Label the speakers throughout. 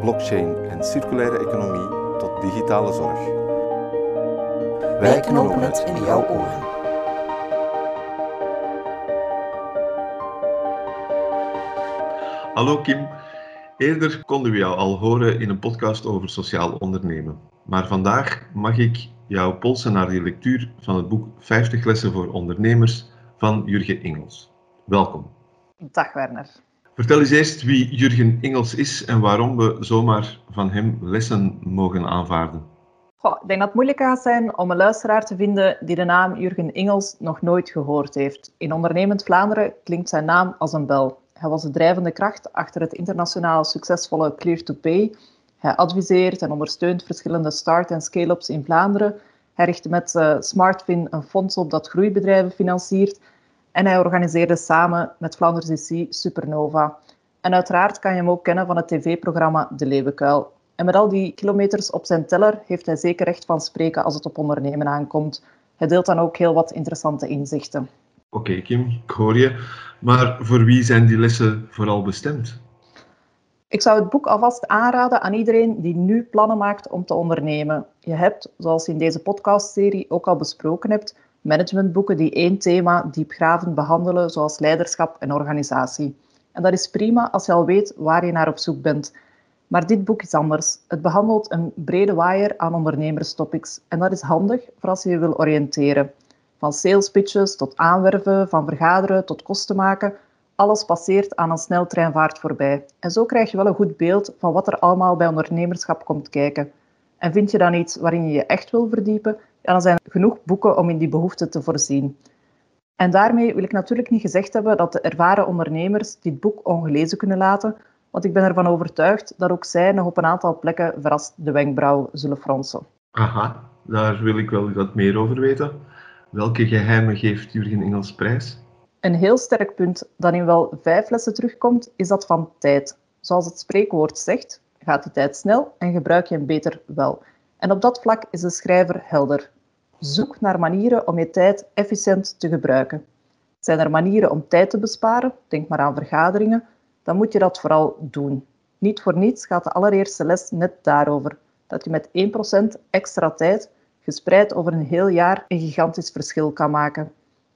Speaker 1: blockchain en circulaire economie tot digitale zorg.
Speaker 2: Wij knopen het in jouw oren.
Speaker 3: Hallo Kim. Eerder konden we jou al horen in een podcast over sociaal ondernemen. Maar vandaag mag ik jou polsen naar de lectuur van het boek 50 lessen voor ondernemers van Jurgen Ingels. Welkom.
Speaker 4: Dag Werner.
Speaker 3: Vertel eens eerst wie Jurgen Ingels is en waarom we zomaar van hem lessen mogen aanvaarden.
Speaker 4: Goh, ik denk dat het moeilijk gaat zijn om een luisteraar te vinden die de naam Jurgen Ingels nog nooit gehoord heeft. In ondernemend Vlaanderen klinkt zijn naam als een bel. Hij was de drijvende kracht achter het internationaal succesvolle Clear2Pay. Hij adviseert en ondersteunt verschillende start- en scale-ups in Vlaanderen. Hij richtte met uh, SmartFin een fonds op dat groeibedrijven financiert. En hij organiseerde samen met Vlaanders IC Supernova. En uiteraard kan je hem ook kennen van het tv-programma De Leeuwenkuil. En met al die kilometers op zijn teller heeft hij zeker recht van spreken als het op ondernemen aankomt. Hij deelt dan ook heel wat interessante inzichten.
Speaker 3: Oké, Kim, ik hoor je. Maar voor wie zijn die lessen vooral bestemd?
Speaker 4: Ik zou het boek alvast aanraden aan iedereen die nu plannen maakt om te ondernemen. Je hebt, zoals je in deze podcastserie ook al besproken hebt, managementboeken die één thema diepgravend behandelen, zoals leiderschap en organisatie. En dat is prima als je al weet waar je naar op zoek bent. Maar dit boek is anders. Het behandelt een brede waaier aan ondernemerstopics. En dat is handig voor als je je wil oriënteren. Van sales pitches tot aanwerven, van vergaderen tot kosten maken. Alles passeert aan een sneltreinvaart voorbij. En zo krijg je wel een goed beeld van wat er allemaal bij ondernemerschap komt kijken. En vind je dan iets waarin je je echt wil verdiepen, ja, dan zijn er genoeg boeken om in die behoefte te voorzien. En daarmee wil ik natuurlijk niet gezegd hebben dat de ervaren ondernemers dit boek ongelezen kunnen laten, want ik ben ervan overtuigd dat ook zij nog op een aantal plekken verrast de wenkbrauw zullen fronsen.
Speaker 3: Aha, daar wil ik wel wat meer over weten. Welke geheimen geeft Jurgen Engels prijs?
Speaker 4: Een heel sterk punt dat in wel vijf lessen terugkomt, is dat van tijd. Zoals het spreekwoord zegt, gaat die tijd snel en gebruik je hem beter wel. En op dat vlak is de schrijver helder. Zoek naar manieren om je tijd efficiënt te gebruiken. Zijn er manieren om tijd te besparen? Denk maar aan vergaderingen. Dan moet je dat vooral doen. Niet voor niets gaat de allereerste les net daarover. Dat je met 1% extra tijd, gespreid over een heel jaar, een gigantisch verschil kan maken.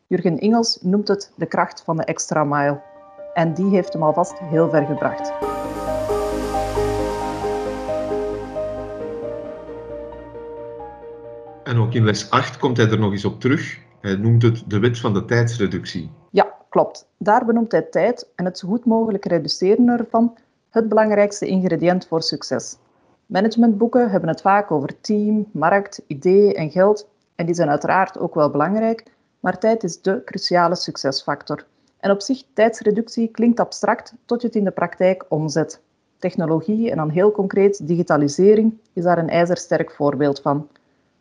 Speaker 4: Jurgen Ingels noemt het de kracht van de extra mile. En die heeft hem alvast heel ver gebracht.
Speaker 3: En ook in les 8 komt hij er nog eens op terug. Hij noemt het de wet van de tijdsreductie.
Speaker 4: Ja, klopt. Daar benoemt hij tijd en het zo goed mogelijk reduceren ervan het belangrijkste ingrediënt voor succes. Managementboeken hebben het vaak over team, markt, idee en geld. En die zijn uiteraard ook wel belangrijk, maar tijd is de cruciale succesfactor. En op zich, tijdsreductie klinkt abstract tot je het in de praktijk omzet. Technologie en dan heel concreet digitalisering is daar een ijzersterk voorbeeld van.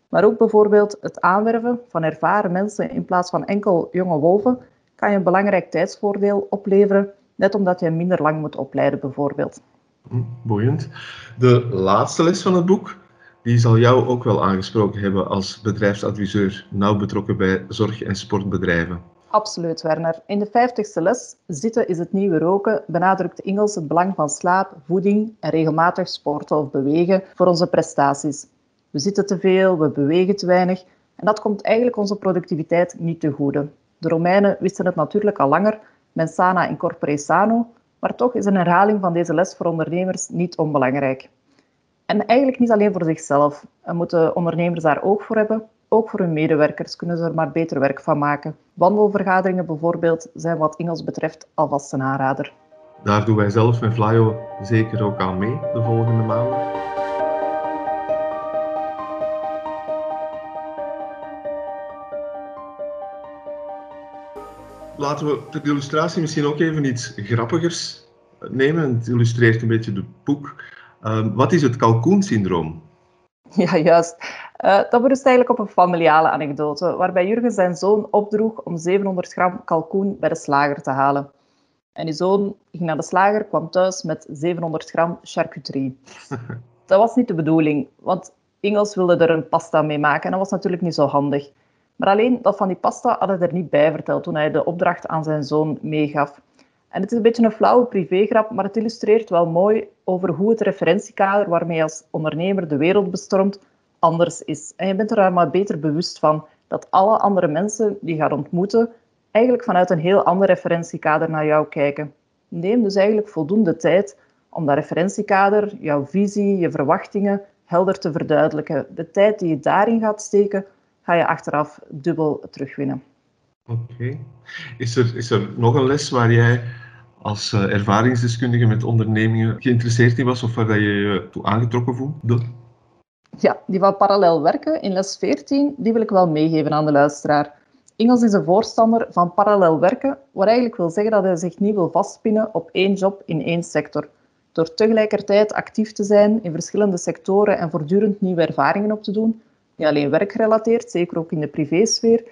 Speaker 4: Maar ook bijvoorbeeld het aanwerven van ervaren mensen in plaats van enkel jonge wolven kan je een belangrijk tijdsvoordeel opleveren, net omdat je minder lang moet opleiden bijvoorbeeld.
Speaker 3: Hm, boeiend. De laatste les van het boek, die zal jou ook wel aangesproken hebben als bedrijfsadviseur, nauw betrokken bij zorg- en sportbedrijven.
Speaker 4: Absoluut, Werner. In de vijftigste les, Zitten is het nieuwe roken, benadrukt Ingels het belang van slaap, voeding en regelmatig sporten of bewegen voor onze prestaties. We zitten te veel, we bewegen te weinig en dat komt eigenlijk onze productiviteit niet te goede. De Romeinen wisten het natuurlijk al langer, mensana in corpore sano, maar toch is een herhaling van deze les voor ondernemers niet onbelangrijk. En eigenlijk niet alleen voor zichzelf. Er moeten ondernemers daar oog voor hebben. Ook voor hun medewerkers kunnen ze er maar beter werk van maken. Wandelvergaderingen bijvoorbeeld zijn wat Engels betreft alvast een aanrader.
Speaker 3: Daar doen wij zelf met Flyo zeker ook aan mee de volgende maanden. Laten we ter illustratie misschien ook even iets grappigers nemen. Het illustreert een beetje het boek. Uh, wat is het kalkoensyndroom?
Speaker 4: Ja, juist. Uh, dat berust eigenlijk op een familiale anekdote, waarbij Jurgen zijn zoon opdroeg om 700 gram kalkoen bij de slager te halen. En die zoon ging naar de slager, kwam thuis met 700 gram charcuterie. dat was niet de bedoeling, want Ingels wilde er een pasta mee maken en dat was natuurlijk niet zo handig. Maar alleen dat van die pasta had hij er niet bij verteld toen hij de opdracht aan zijn zoon meegaf. En het is een beetje een flauwe privégrap, maar het illustreert wel mooi over hoe het referentiekader waarmee je als ondernemer de wereld bestormt anders is. En je bent er maar beter bewust van dat alle andere mensen die je gaat ontmoeten eigenlijk vanuit een heel ander referentiekader naar jou kijken. Neem dus eigenlijk voldoende tijd om dat referentiekader, jouw visie, je verwachtingen helder te verduidelijken. De tijd die je daarin gaat steken, ga je achteraf dubbel terugwinnen.
Speaker 3: Oké. Is, er, is er nog een les waar jij als uh, ervaringsdeskundige met ondernemingen geïnteresseerd in was of waar je je toe aangetrokken voelde?
Speaker 4: Ja, die van parallel werken in les 14, die wil ik wel meegeven aan de luisteraar. Ingels is een voorstander van parallel werken, wat eigenlijk wil zeggen dat hij zich niet wil vastpinnen op één job in één sector. Door tegelijkertijd actief te zijn in verschillende sectoren en voortdurend nieuwe ervaringen op te doen, niet alleen werkgerelateerd, zeker ook in de privésfeer,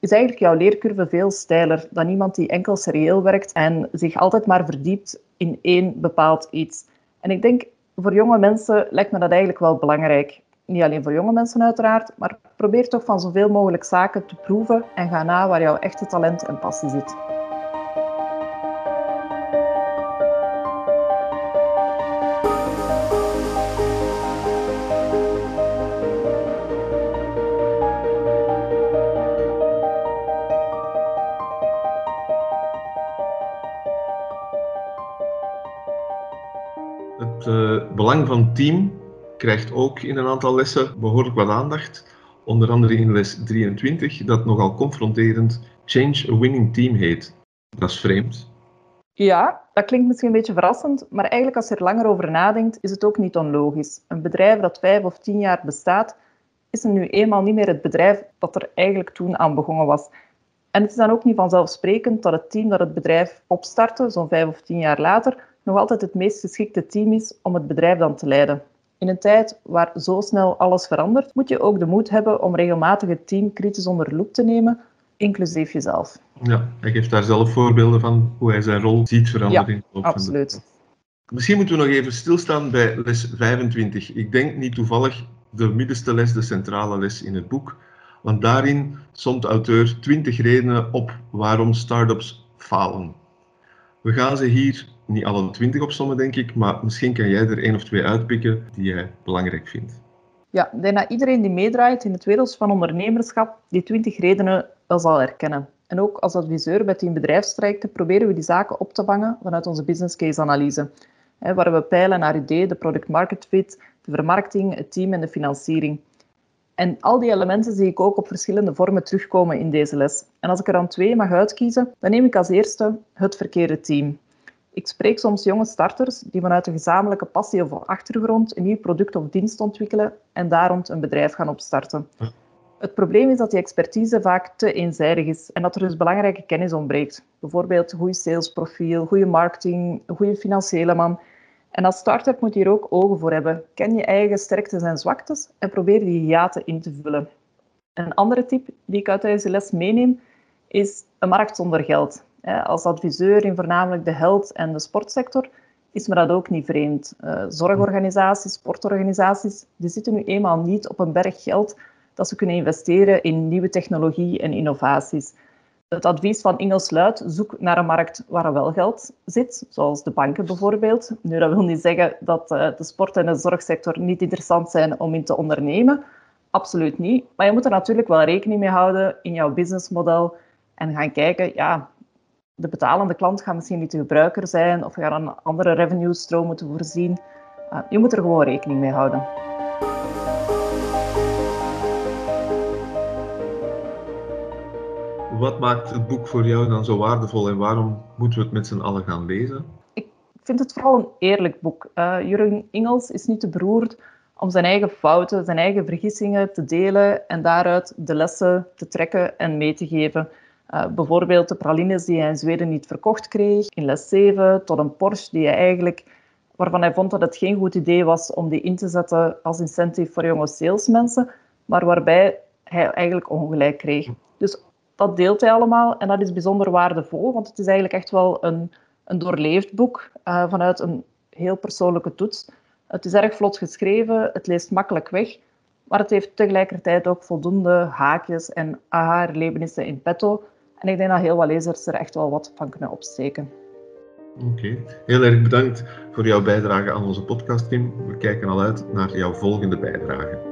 Speaker 4: is eigenlijk jouw leercurve veel steiler dan iemand die enkel serieel werkt en zich altijd maar verdiept in één bepaald iets. En ik denk, voor jonge mensen lijkt me dat eigenlijk wel belangrijk. Niet alleen voor jonge mensen uiteraard, maar probeer toch van zoveel mogelijk zaken te proeven en ga na waar jouw echte talent en passie zit.
Speaker 3: Belang van team krijgt ook in een aantal lessen behoorlijk wat aandacht. Onder andere in les 23, dat nogal confronterend Change a Winning Team heet. Dat is vreemd.
Speaker 4: Ja, dat klinkt misschien een beetje verrassend, maar eigenlijk als je er langer over nadenkt, is het ook niet onlogisch. Een bedrijf dat vijf of tien jaar bestaat, is er nu eenmaal niet meer het bedrijf dat er eigenlijk toen aan begonnen was. En het is dan ook niet vanzelfsprekend dat het team dat het bedrijf opstartte, zo'n vijf of tien jaar later, nog altijd het meest geschikte team is om het bedrijf dan te leiden. In een tijd waar zo snel alles verandert, moet je ook de moed hebben om regelmatig het team kritisch onder loep te nemen, inclusief jezelf.
Speaker 3: Ja, hij geeft daar zelf voorbeelden van hoe hij zijn rol ziet veranderen.
Speaker 4: Ja, absoluut.
Speaker 3: Misschien moeten we nog even stilstaan bij les 25. Ik denk niet toevallig de middenste les, de centrale les in het boek. Want daarin somt de auteur 20 redenen op waarom start-ups falen. We gaan ze hier niet alle 20 opsommen, denk ik, maar misschien kan jij er één of twee uitpikken die jij belangrijk vindt.
Speaker 4: Ja, ik iedereen die meedraait in het wereld van ondernemerschap die 20 redenen wel zal herkennen. En ook als adviseur bij Team Bedrijfstrajecten proberen we die zaken op te vangen vanuit onze business case analyse. waar we peilen naar idee, de product market fit, de vermarkting, het team en de financiering. En al die elementen zie ik ook op verschillende vormen terugkomen in deze les. En als ik er dan twee mag uitkiezen, dan neem ik als eerste het verkeerde team. Ik spreek soms jonge starters die vanuit een gezamenlijke passie of achtergrond een nieuw product of dienst ontwikkelen en daar rond een bedrijf gaan opstarten. Het probleem is dat die expertise vaak te eenzijdig is en dat er dus belangrijke kennis ontbreekt. Bijvoorbeeld een goed salesprofiel, goede marketing, een goede financiële man. En als start-up moet je hier ook ogen voor hebben. Ken je eigen sterktes en zwaktes en probeer die hiaten in te vullen. Een andere tip die ik uit deze les meeneem is een markt zonder geld. Als adviseur in voornamelijk de health- en de sportsector is me dat ook niet vreemd. Eh, zorgorganisaties, sportorganisaties, die zitten nu eenmaal niet op een berg geld dat ze kunnen investeren in nieuwe technologie en innovaties. Het advies van Ingels luidt, zoek naar een markt waar er wel geld zit, zoals de banken bijvoorbeeld. Nu, dat wil niet zeggen dat eh, de sport- en de zorgsector niet interessant zijn om in te ondernemen. Absoluut niet. Maar je moet er natuurlijk wel rekening mee houden in jouw businessmodel en gaan kijken, ja, de betalende klant gaat misschien niet de gebruiker zijn of gaat een andere revenue stroom moeten voorzien. Uh, je moet er gewoon rekening mee houden.
Speaker 3: Wat maakt het boek voor jou dan zo waardevol en waarom moeten we het met z'n allen gaan lezen?
Speaker 4: Ik vind het vooral een eerlijk boek. Uh, Jurgen Ingels is niet te beroerd om zijn eigen fouten, zijn eigen vergissingen te delen en daaruit de lessen te trekken en mee te geven. Uh, bijvoorbeeld de pralines die hij in Zweden niet verkocht kreeg in les 7, tot een Porsche die hij eigenlijk waarvan hij vond dat het geen goed idee was om die in te zetten als incentive voor jonge salesmensen, maar waarbij hij eigenlijk ongelijk kreeg. Dus dat deelt hij allemaal en dat is bijzonder waardevol, want het is eigenlijk echt wel een, een doorleefd boek uh, vanuit een heel persoonlijke toets. Het is erg vlot geschreven, het leest makkelijk weg, maar het heeft tegelijkertijd ook voldoende haakjes en aha-erlebenissen in petto. En ik denk dat heel wat lezers er echt wel wat van kunnen opsteken.
Speaker 3: Oké, heel erg bedankt voor jouw bijdrage aan onze podcast. We kijken al uit naar jouw volgende bijdrage.